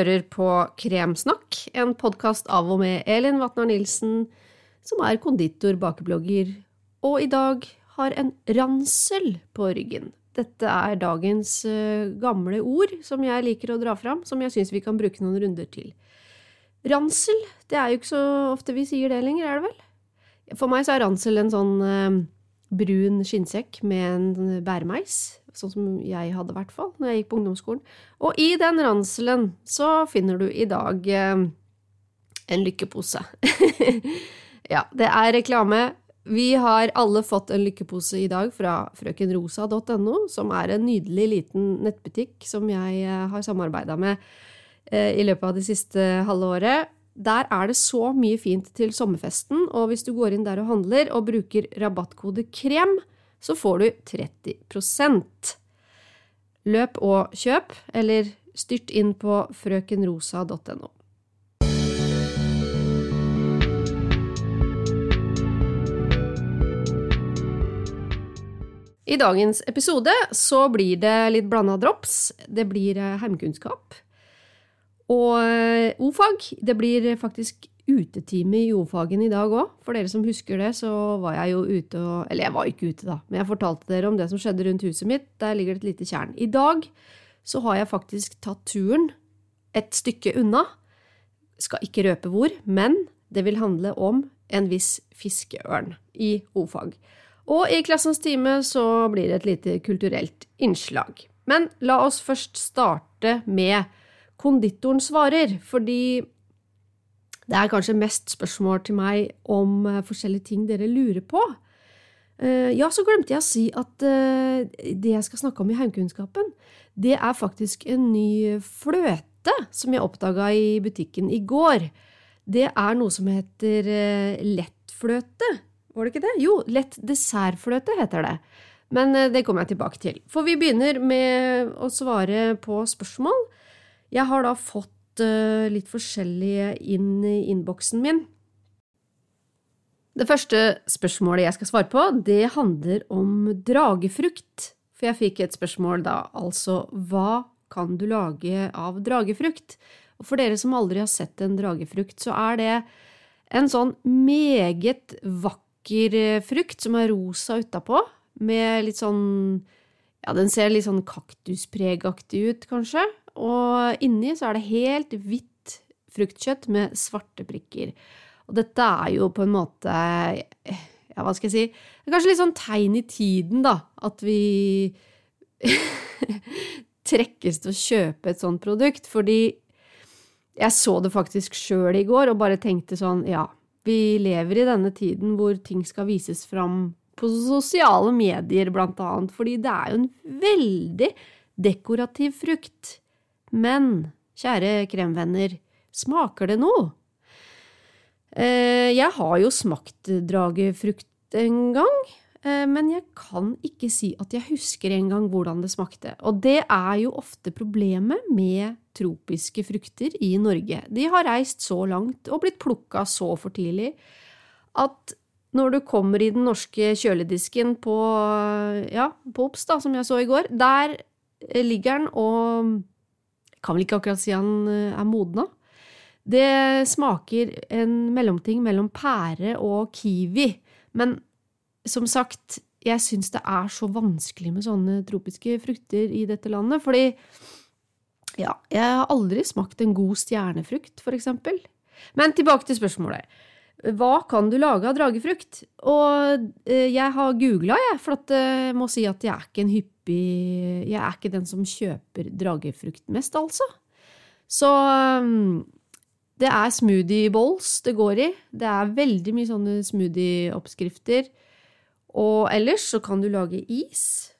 Hører på Kremsnakk, en podkast av og med Elin Vatnar Nilsen, som er konditor, bakeblogger, og i dag har en ransel på ryggen. Dette er dagens uh, gamle ord som jeg liker å dra fram, som jeg syns vi kan bruke noen runder til. Ransel, det er jo ikke så ofte vi sier det lenger, er det vel? For meg så er ransel en sånn uh, brun skinnsekk med en bæremeis sånn som jeg hadde, i hvert fall, når jeg gikk på ungdomsskolen. Og i den ranselen så finner du i dag eh, en lykkepose. ja, det er reklame. Vi har alle fått en lykkepose i dag fra frøkenrosa.no, som er en nydelig liten nettbutikk som jeg eh, har samarbeida med eh, i løpet av det siste halve året. Der er det så mye fint til sommerfesten, og hvis du går inn der og handler og bruker rabattkode KREM, så får du 30% Løp og kjøp, eller styrt inn på frøkenrosa.no. I dagens episode så blir det litt blanda drops. Det blir eh, heimkunnskap. Og eh, o-fag. Det blir faktisk utetime i O-fagen i dag òg. For dere som husker det, så var jeg jo ute og Eller jeg var ikke ute, da, men jeg fortalte dere om det som skjedde rundt huset mitt. Der ligger det et lite tjern. I dag så har jeg faktisk tatt turen et stykke unna. Skal ikke røpe hvor, men det vil handle om en viss fiskeørn i o-fag. Og i klassens time så blir det et lite kulturelt innslag. Men la oss først starte med konditoren svarer, fordi det er kanskje mest spørsmål til meg om uh, forskjellige ting dere lurer på. Uh, ja, så glemte jeg å si at uh, det jeg skal snakke om i heimkunnskapen, det er faktisk en ny fløte som jeg oppdaga i butikken i går. Det er noe som heter lettfløte. Var det ikke det? Jo, lett dessertfløte heter det. Men det kommer jeg tilbake til. For vi begynner med å svare på spørsmål. Jeg har da fått uh, litt forskjellige inn i innboksen min. Det første spørsmålet jeg skal svare på, det handler om dragefrukt. For jeg fikk et spørsmål da, altså hva kan du lage av dragefrukt? Og for dere som aldri har sett en dragefrukt, så er det en sånn meget vakker eh, frukt som er rosa utapå, med litt sånn Ja, den ser litt sånn kaktuspregaktig ut, kanskje. Og inni så er det helt hvitt fruktkjøtt med svarte prikker. Og dette er jo på en måte Ja, hva skal jeg si Det er kanskje litt sånn tegn i tiden, da, at vi trekkes til å kjøpe et sånt produkt, fordi jeg så det faktisk sjøl i går og bare tenkte sånn Ja, vi lever i denne tiden hvor ting skal vises fram på sosiale medier, blant annet, fordi det er jo en veldig dekorativ frukt. Men, kjære kremvenner, smaker det noe? Eh, jeg har jo smakt dragefrukt en gang, eh, men jeg kan ikke si at jeg husker engang hvordan det smakte. Og det er jo ofte problemet med tropiske frukter i Norge. De har reist så langt og blitt plukka så for tidlig at når du kommer i den norske kjøledisken på, ja, på Ops, da, som jeg så i går, der ligger den og kan vel ikke akkurat si han eh, er modna. Det smaker en mellomting mellom pære og kiwi, men som sagt, jeg syns det er så vanskelig med sånne tropiske frukter i dette landet, fordi ja, jeg har aldri smakt en god stjernefrukt, for eksempel. Men tilbake til spørsmålet. Hva kan du lage av dragefrukt? Og eh, jeg har googla, jeg, for at jeg eh, må si at jeg er ikke en hyppig Jeg er ikke den som kjøper dragefrukt mest, altså. Så mm, det er smoothie bowls det går i. Det er veldig mye sånne smoothie-oppskrifter. Og ellers så kan du lage is.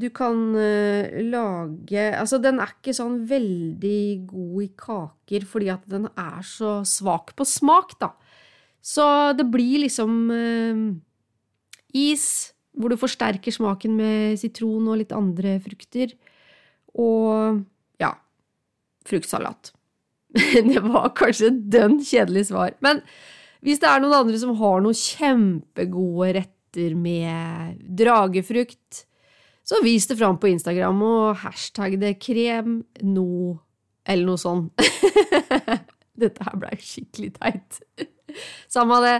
Du kan uh, lage Altså, den er ikke sånn veldig god i kaker fordi at den er så svak på smak, da. Så det blir liksom eh, is hvor du forsterker smaken med sitron og litt andre frukter. Og ja fruktsalat. det var kanskje et dønn kjedelig svar. Men hvis det er noen andre som har noen kjempegode retter med dragefrukt, så vis det fram på Instagram og hashtag det krem no eller noe sånt. Dette her blei skikkelig teit. Samme det.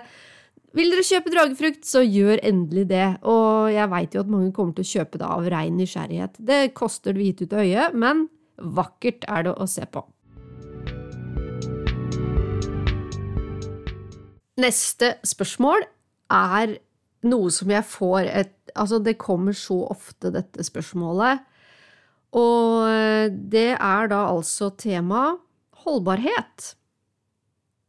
Vil dere kjøpe dragefrukt, så gjør endelig det, og jeg veit jo at mange kommer til å kjøpe det av rein nysgjerrighet. Det koster det hvite ut av øyet, men vakkert er det å se på. Neste spørsmål er noe som jeg får et Altså, det kommer så ofte, dette spørsmålet. Og det er da altså tema holdbarhet.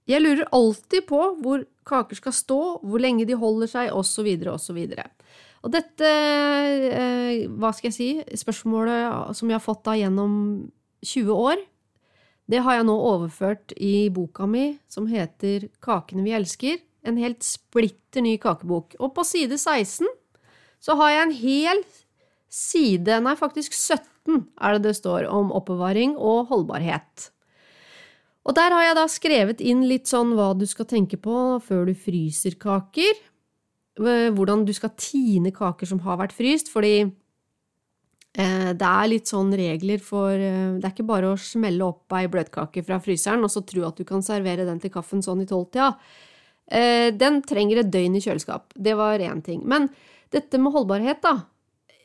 Jeg lurer alltid på hvor kaker skal stå, hvor lenge de holder seg, osv., osv. Og dette, eh, hva skal jeg si, spørsmålet som jeg har fått da gjennom 20 år, det har jeg nå overført i boka mi som heter Kakene vi elsker. En helt splitter ny kakebok. Og på side 16 så har jeg en hel side, nei faktisk 17 er det det står om oppbevaring og holdbarhet. Og der har jeg da skrevet inn litt sånn hva du skal tenke på før du fryser kaker. Hvordan du skal tine kaker som har vært fryst, fordi eh, det er litt sånn regler for eh, Det er ikke bare å smelle opp ei bløtkake fra fryseren og så tro at du kan servere den til kaffen sånn i tolvtida. Eh, den trenger et døgn i kjøleskap. Det var én ting. Men dette med holdbarhet, da.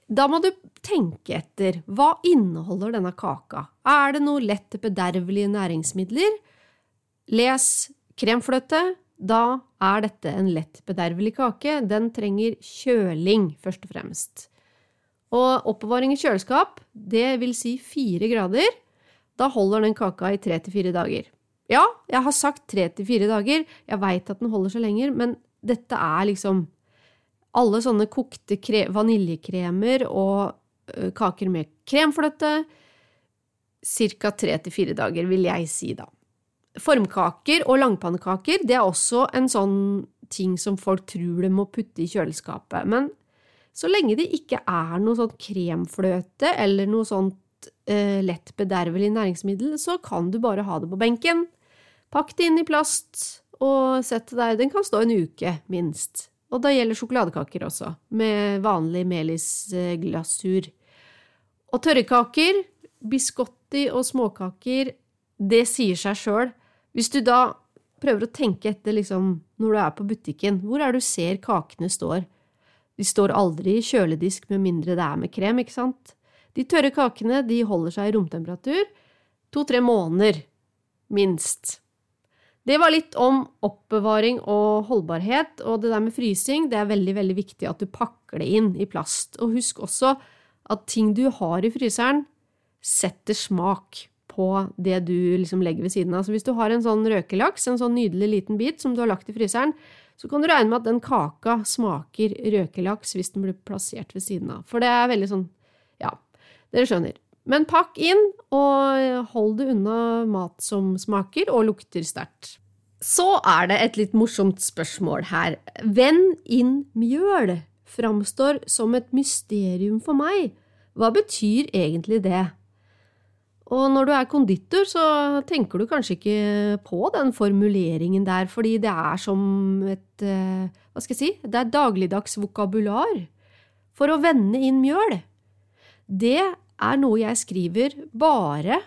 Da må du tenke etter. Hva inneholder denne kaka? Er det noe lett bedervelige næringsmidler? Les kremfløte. Da er dette en lett bedervelig kake. Den trenger kjøling, først og fremst. Og oppbevaring i kjøleskap, det vil si fire grader. Da holder den kaka i tre til fire dager. Ja, jeg har sagt tre til fire dager. Jeg veit at den holder seg lenger, men dette er liksom alle sånne kokte vaniljekremer og kaker med kremfløte ca. tre til fire dager, vil jeg si da. Formkaker og langpannekaker det er også en sånn ting som folk tror de må putte i kjøleskapet. Men så lenge det ikke er noe sånn kremfløte eller noe sånt eh, lett bedervelig næringsmiddel, så kan du bare ha det på benken. Pakk det inn i plast og sett det der. Den kan stå en uke, minst. Og da gjelder sjokoladekaker også, med vanlig melisglasur. Og tørrekaker, biscotti og småkaker, det sier seg sjøl. Hvis du da prøver å tenke etter liksom, når du er på butikken, hvor er det du ser kakene står? De står aldri i kjøledisk med mindre det er med krem, ikke sant? De tørre kakene de holder seg i romtemperatur to–tre måneder, minst. Det var litt om oppbevaring og holdbarhet, og det der med frysing, det er veldig, veldig viktig at du pakker det inn i plast. Og husk også at ting du har i fryseren, setter smak på det du liksom legger ved siden av. Så hvis du har en sånn røkelaks, en sånn nydelig liten bit som du har lagt i fryseren, så kan du regne med at den kaka smaker røkelaks hvis den blir plassert ved siden av. For det er veldig sånn, ja, dere skjønner. Men pakk inn, og hold det unna mat som smaker og lukter sterkt. Så er det et litt morsomt spørsmål her. Vend inn mjøl framstår som et mysterium for meg. Hva betyr egentlig det? Og når du er konditor, så tenker du kanskje ikke på den formuleringen der, fordi det er som et eh, Hva skal jeg si? Det er dagligdags vokabular. For å vende inn mjøl. Det er noe jeg skriver bare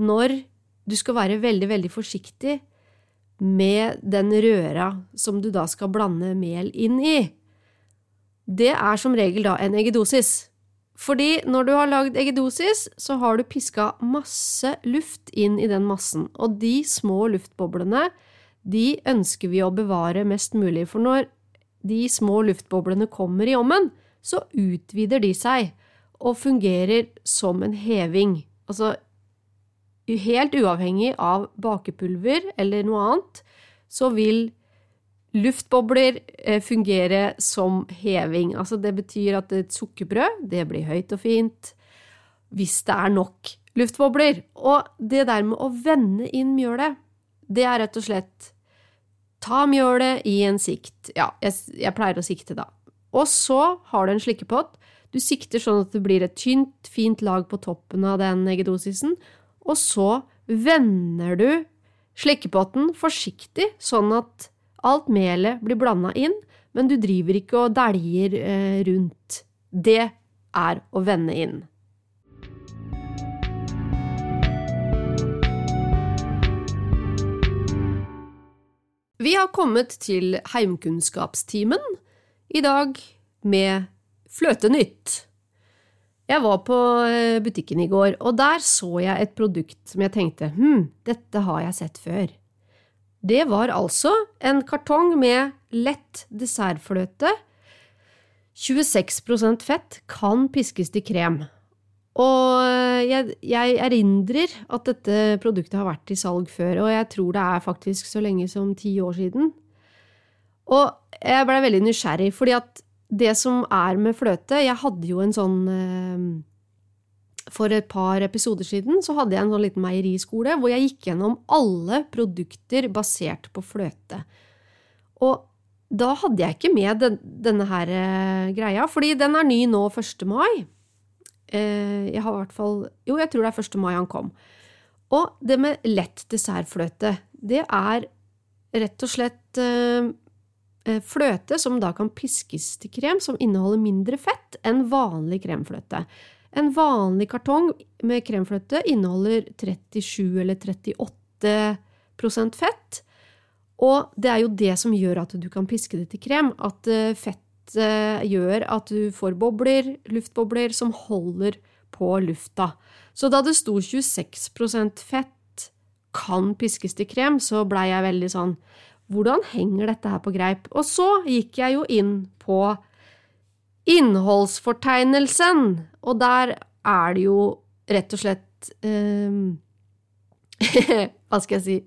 når du skal være veldig, veldig forsiktig med den røra som du da skal blande mel inn i. Det er som regel da en eggedosis. Fordi når du har lagd eggedosis, så har du piska masse luft inn i den massen, og de små luftboblene, de ønsker vi å bevare mest mulig, for når de små luftboblene kommer i ommen, så utvider de seg, og fungerer som en heving. Altså helt uavhengig av bakepulver eller noe annet, så vil luftbobler eh, fungere som heving. Altså det betyr at et sukkerbrød, det blir høyt og fint hvis det er nok luftbobler. Og det der med å vende inn mjølet, det er rett og slett ta mjølet i en sikt. Ja, jeg, jeg pleier å sikte, da. Og så har du en slikkepott du sikter sånn at det blir et tynt, fint lag på toppen av den eggedosisen, og så vender du slikkepotten forsiktig, sånn at alt melet blir blanda inn, men du driver ikke og dæljer eh, rundt. Det er å vende inn. Vi har kommet til heimkunnskapstimen i dag med Fløtenytt. Jeg var på eh, butikken i går, og der så jeg et produkt som jeg tenkte hm, dette har jeg sett før. Det var altså en kartong med lett dessertfløte. 26% fett kan piskes til krem. Og jeg, jeg, erindrer at dette produktet har vært i salg før, og jeg tror det er faktisk så lenge som ti år siden. Og jeg blei veldig nysgjerrig, fordi at det som er med fløte Jeg hadde jo en sånn eh, For et par episoder siden så hadde jeg en sånn liten meieriskole hvor jeg gikk gjennom alle produkter basert på fløte. Og da hadde jeg ikke med denne her eh, greia, fordi den er ny nå 1. mai. Eh, jeg har i hvert fall Jo, jeg tror det er 1. mai han kom. Og det med lett dessertfløte, det er rett og slett fløte som da kan piskes til krem som inneholder mindre fett enn vanlig kremfløte. En vanlig kartong med kremfløte inneholder 37 eller 38% fett, og det er jo det som gjør at du kan piske det til krem, at eh, fett eh, gjør at du får bobler, luftbobler, som holder på lufta. Så da det sto 26% fett kan piskes til krem, så blei jeg veldig sånn hvordan henger dette her på greip? Og så gikk jeg jo inn på innholdsfortegnelsen, og der er det jo rett og slett um, Hva skal jeg si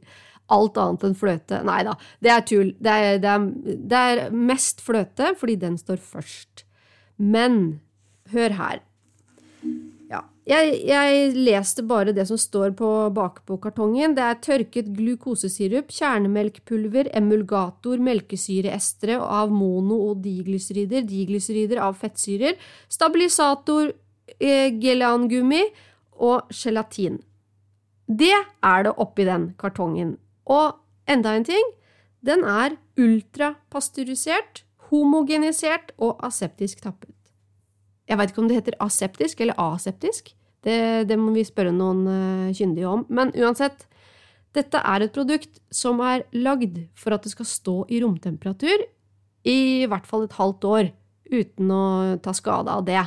Alt annet enn fløte. Nei da, det er tull. Det er, det, er, det er mest fløte fordi den står først. Men hør her. Jeg, jeg, leste bare det som står på bakpåkartongen. Det er tørket glukosesirup, kjernemelkpulver, emulgator, melkesyreestre av mono- og diglycerider, diglycerider av fettsyrer, stabilisator, eh, gelangummi og gelatin. Det er det oppi den kartongen. Og enda en ting, den er ultrapasteurisert, homogenisert og aseptisk tappet. Jeg veit ikke om det heter aseptisk eller aseptisk. Det, det må vi spørre noen uh, kyndige om. Men uansett, dette er et produkt som er lagd for at det skal stå i romtemperatur i hvert fall et halvt år, uten å ta skade av det.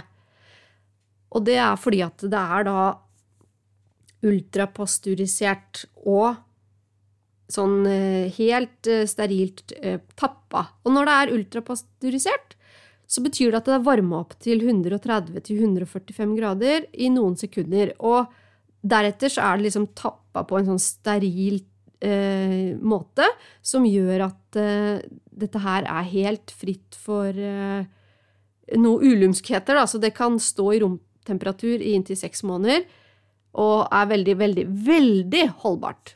Og det er fordi at det er da ultrapasteurisert og sånn uh, helt uh, sterilt tappa. Og når det er ultrapasteurisert, så betyr det at det er varma opp til 130-145 grader i noen sekunder. Og deretter så er det liksom tappa på en sånn steril eh, måte som gjør at eh, dette her er helt fritt for eh, noe ulumskheter. Da. Så det kan stå i romtemperatur i inntil seks måneder og er veldig, veldig, veldig holdbart.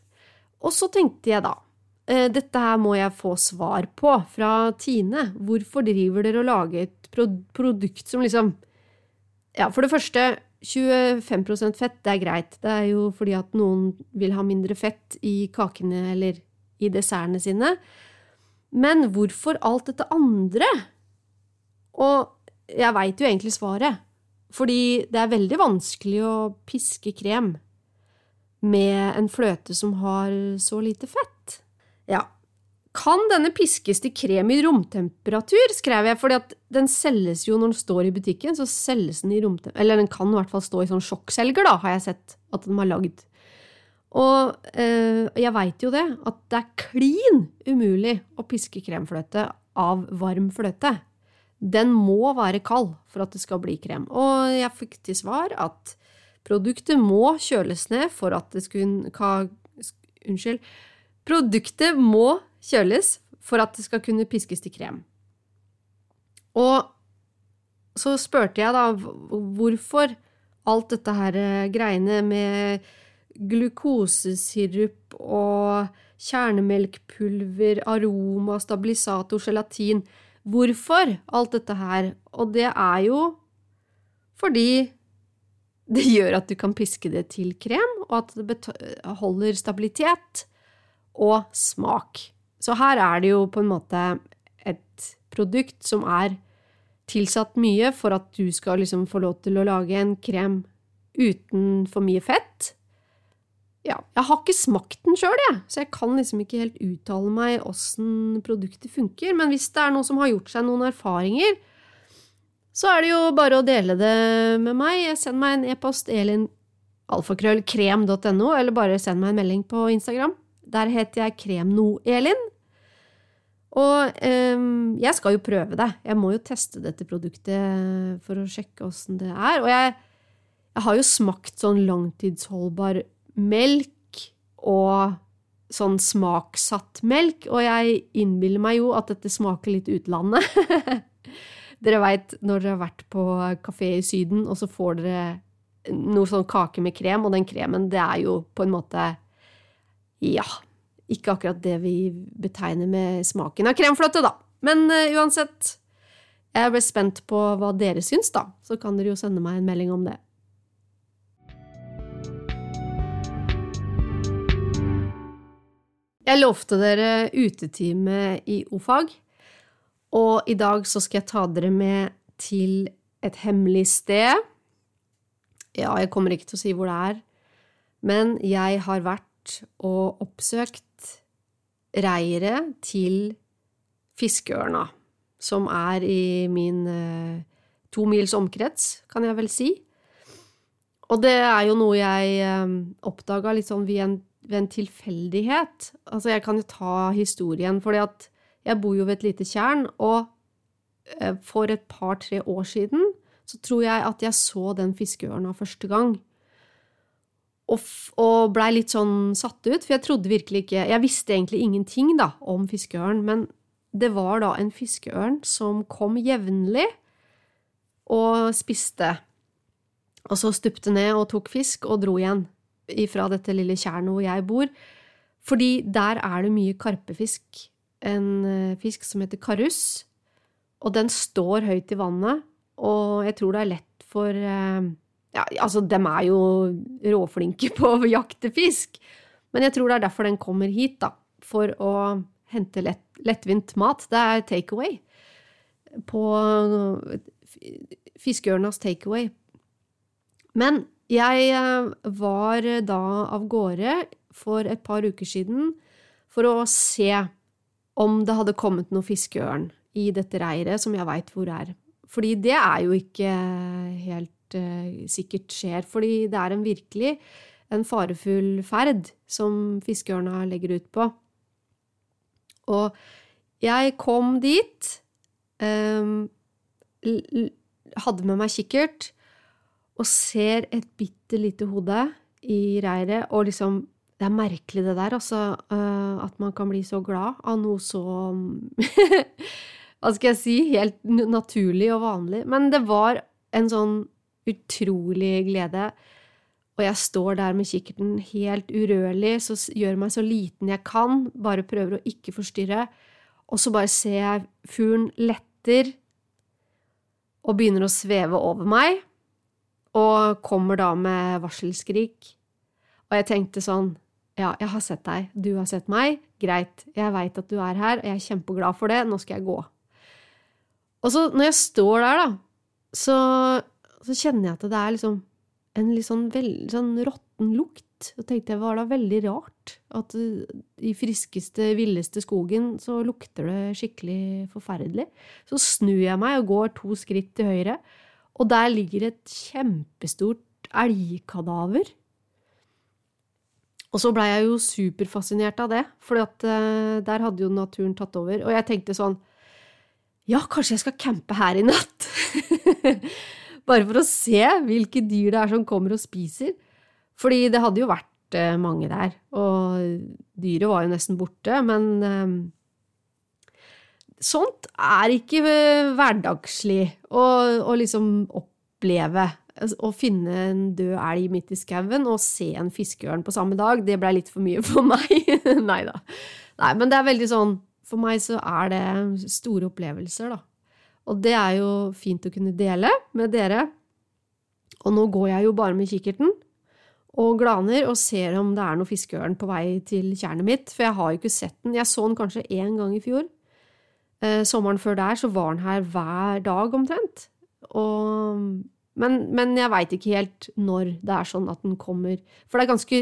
Og så tenkte jeg da dette her må jeg få svar på fra Tine. Hvorfor driver dere og lager et produkt som liksom Ja, for det første, 25% fett, det er greit. Det er jo fordi at noen vil ha mindre fett i kakene eller i dessertene sine. Men hvorfor alt dette andre? Og jeg veit jo egentlig svaret. Fordi det er veldig vanskelig å piske krem med en fløte som har så lite fett. Ja. Kan denne piskes til krem i romtemperatur, skrev jeg, fordi at den selges jo når den står i butikken, så selges den i romtemperatur Eller den kan i hvert fall stå i sånn sjokkselger, da, har jeg sett at den har lagd. Og øh, jeg veit jo det, at det er klin umulig å piske kremfløte av varm fløte. Den må være kald for at det skal bli krem. Og jeg fikk til svar at produktet må kjøles ned for at det skulle Unnskyld Produktet må kjøles for at det skal kunne piskes til krem. Og så spurte jeg da hvorfor alt dette her eh, greiene med glukosesirup og kjernemelkpulver, aroma, stabilisator, gelatin Hvorfor alt dette her? Og det er jo fordi det gjør at du kan piske det til krem, og at det holder stabilitet og smak. Så her er det jo på en måte et produkt som er tilsatt mye for at du skal liksom få lov til å lage en krem uten for mye fett. ja, jeg har ikke smakt den sjøl, så jeg kan liksom ikke helt uttale meg åssen produktet funker. Men hvis det er noen som har gjort seg noen erfaringer, så er det jo bare å dele det med meg. Send meg en e-post elinalfakrøllkrem.no, eller bare send meg en melding på Instagram. Der heter jeg kremnoelin. Og eh, jeg skal jo prøve det. Jeg må jo teste dette produktet for å sjekke åssen det er. Og jeg, jeg, har jo smakt sånn langtidsholdbar melk og sånn smaksatt melk, og jeg innbiller meg jo at dette smaker litt utlandet. dere veit når dere har vært på kafé i Syden, og så får dere noe sånn kake med krem, og den kremen, det er jo på en måte Ja, ikke akkurat det vi betegner med smaken av kremfløte, da. Men uh, uansett, jeg ble spent på hva dere syns, da. Så kan dere jo sende meg en melding om det. Jeg lovte dere utetime i o-fag, og i dag så skal jeg ta dere med til et hemmelig sted. Ja, jeg kommer ikke til å si hvor det er, men jeg har vært og oppsøkt reiret til fiskeørna, som er i min eh, to mils omkrets, kan jeg vel si. Og det er jo noe jeg eh, oppdaga litt sånn ved en, ved en, tilfeldighet. Altså, jeg kan jo ta historien, fordi at jeg bor jo ved et lite tjern, og eh, for et par-tre år siden så tror jeg at jeg så den fiskeørna første gang og, og blei litt sånn satt ut, for jeg trodde virkelig ikke Jeg visste egentlig ingenting da om fiskeørn, men det var da en fiskeørn som kom jevnlig og spiste. Og så stupte ned og tok fisk og dro igjen ifra dette lille tjernet hvor jeg bor. Fordi der er det mye karpefisk. En eh, fisk som heter karus. Og den står høyt i vannet, og jeg tror det er lett for eh, ja, altså, dem er jo råflinke på å jakte fisk, men jeg tror det er derfor den kommer hit, da. For å hente lett, lettvint mat. Det er takeaway. På fiskeørnas takeaway. Men jeg eh, var da av gårde for et par uker siden for å se om det hadde kommet noe fiskeørn i dette reiret som jeg veit hvor er. Fordi det er jo ikke helt sikkert skjer. Fordi det er en virkelig en farefull ferd som fiskeørna legger ut på. Og jeg kom dit, um, hadde med meg kikkert, og ser et bitte lite hode i reiret, og liksom det er merkelig, det der, altså. Uh, at man kan bli så glad av noe så Hva skal jeg si? Helt naturlig og vanlig. Men det var en sånn utrolig glede. Og jeg står der med kikkerten helt urørlig, så gjør meg så liten jeg kan, bare prøver å ikke forstyrre. Og så bare ser jeg fuglen letter og begynner å sveve over meg, og kommer da med varselskrik. Og jeg tenkte sånn, ja, jeg har sett deg, du har sett meg, greit, jeg veit at du er her, og jeg er kjempeglad for det, nå skal jeg gå. Og så, når jeg står der, da, så så kjenner jeg at det er liksom en litt sånn, veld, sånn råtten lukt. Og tenkte jeg var da veldig rart at i friskeste, villeste skogen så lukter det skikkelig forferdelig. Så snur jeg meg og går to skritt til høyre, og der ligger et kjempestort elgkadaver. Og så blei jeg jo superfascinert av det, for uh, der hadde jo naturen tatt over. Og jeg tenkte sånn Ja, kanskje jeg skal campe her i natt? Bare for å se hvilke dyr det er som kommer og spiser. Fordi det hadde jo vært eh, mange der, og dyret var jo nesten borte, men eh, Sånt er ikke eh, hverdagslig å, liksom oppleve. Å finne en død elg midt i skauen og se en fiskeørn på samme dag, det blei litt for mye for meg. Nei da. Nei, men det er veldig sånn For meg så er det store opplevelser, da. Og det er jo fint å kunne dele med dere. Og nå går jeg jo bare med kikkerten og glaner og ser om det er noe fiskeørn på vei til tjernet mitt, for jeg har jo ikke sett den. Jeg så den kanskje én gang i fjor. Eh, sommeren før der så var den her hver dag omtrent. Og Men, men jeg veit ikke helt når det er sånn at den kommer. For det er ganske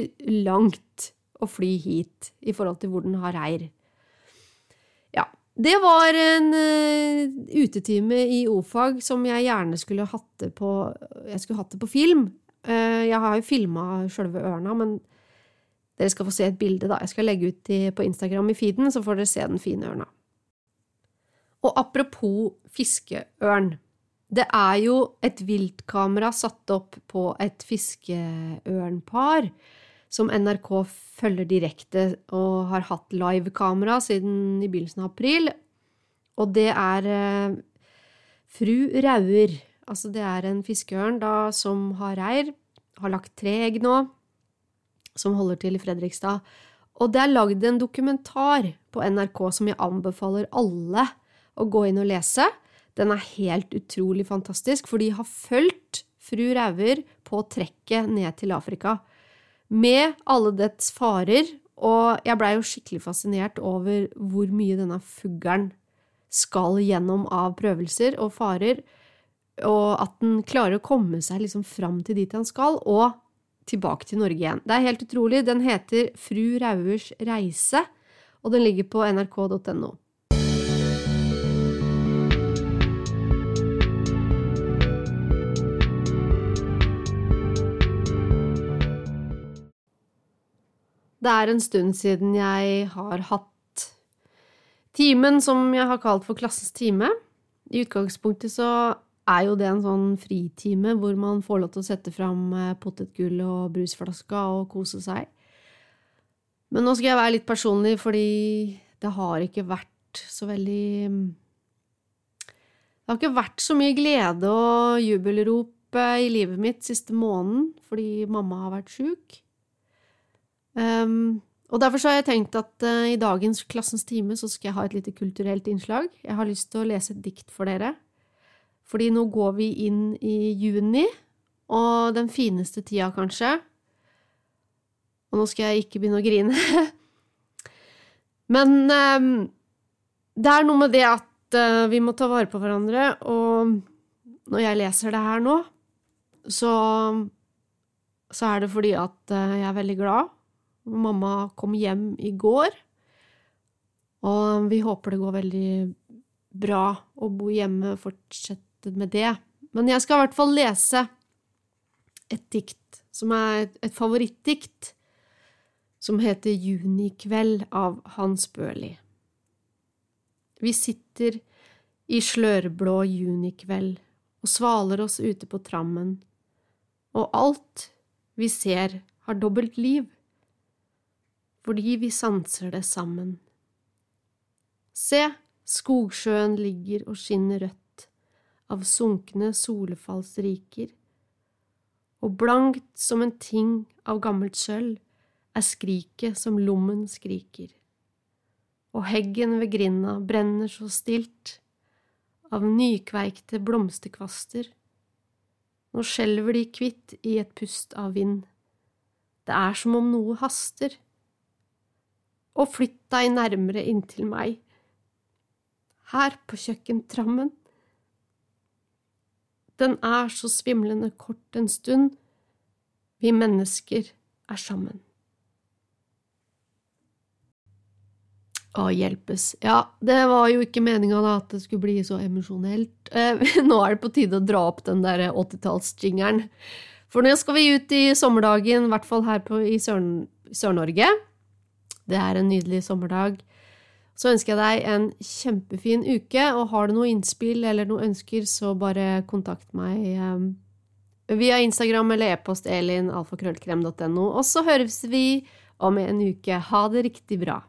langt å fly hit i forhold til hvor den har reir. Det var en uh, utetime i o-fag som jeg gjerne skulle hatt det på Jeg hatt det på film. Uh, jeg har jo filma sjølve ørna, men dere skal få se et bilde, da. Jeg skal legge ut på Instagram i feeden, så får dere se den fine ørna. Og apropos fiskeørn. Det er jo et viltkamera satt opp på et fiskeørnpar som NRK følger direkte og har hatt livekamera siden i begynnelsen av april. Og det er eh, fru Rauer. Altså, det er en fiskeørn da som har reir, har lagt tre egg nå, som holder til i Fredrikstad. Og det er lagd en dokumentar på NRK som jeg anbefaler alle å gå inn og lese. Den er helt utrolig fantastisk, for de har fulgt fru Rauer på trekket ned til Afrika. Med alle dets farer, og jeg blei jo skikkelig fascinert over hvor mye denne fuglen skal gjennom av prøvelser og farer, og at den klarer å komme seg liksom fram til dit han skal, og tilbake til Norge igjen. Det er helt utrolig. Den heter Fru Rauers reise, og den ligger på nrk.no. Det er en stund siden jeg har hatt timen som jeg har kalt for klassens time. I utgangspunktet så er jo det en sånn fritime hvor man får lov til å sette fram eh, potetgull og brusflaska og kose seg. Men nå skal jeg være litt personlig, fordi det har ikke vært så veldig Det har ikke vært så mye glede og jubelrop i livet mitt siste måneden fordi mamma har vært sjuk. Um, og derfor har jeg tenkt at uh, i dagens Klassens time så skal jeg ha et lite kulturelt innslag. Jeg har lyst til å lese et dikt for dere. Fordi nå går vi inn i juni, og den fineste tida, kanskje. Og nå skal jeg ikke begynne å grine. Men um, det er noe med det at uh, vi må ta vare på hverandre, og når jeg leser det her nå, så, så er det fordi at uh, jeg er veldig glad Mamma kom hjem i går, og vi håper det går veldig bra å bo hjemme og fortsette med det. Men jeg skal i hvert fall lese et dikt som er et favorittdikt, som heter Junikveld av Hans Børli. Vi sitter i slørblå junikveld og svaler oss ute på trammen, og alt vi ser, har dobbelt liv fordi vi sanser det sammen. Se, skogsjøen ligger og skinner rødt av sunkne solefallsriker, og blankt som en ting av gammelt sølv er skriket som lommen skriker, og heggen ved grinda brenner så stilt av nykveikte blomsterkvaster. Nå skjelver de kvitt i et pust av vind. Det er som om noe haster og flytt deg nærmere inntil meg. Her på kjøkkentrammen. Den er så svimlende kort en stund, vi mennesker er sammen. Å, hjelpes. Ja, det var jo ikke meninga at det skulle bli så emosjonelt. Eh, nå er det på tide å dra opp den der 80-tallsjingeren. For nå skal vi ut i sommerdagen, i hvert fall her på, i Sør-Norge. Det er en nydelig sommerdag. Så ønsker jeg deg en kjempefin uke, og har du noe innspill eller noe ønsker, så bare kontakt meg um, via Instagram eller e-post elin.alfakrøllkrem.no, og så høres vi om en uke. Ha det riktig bra.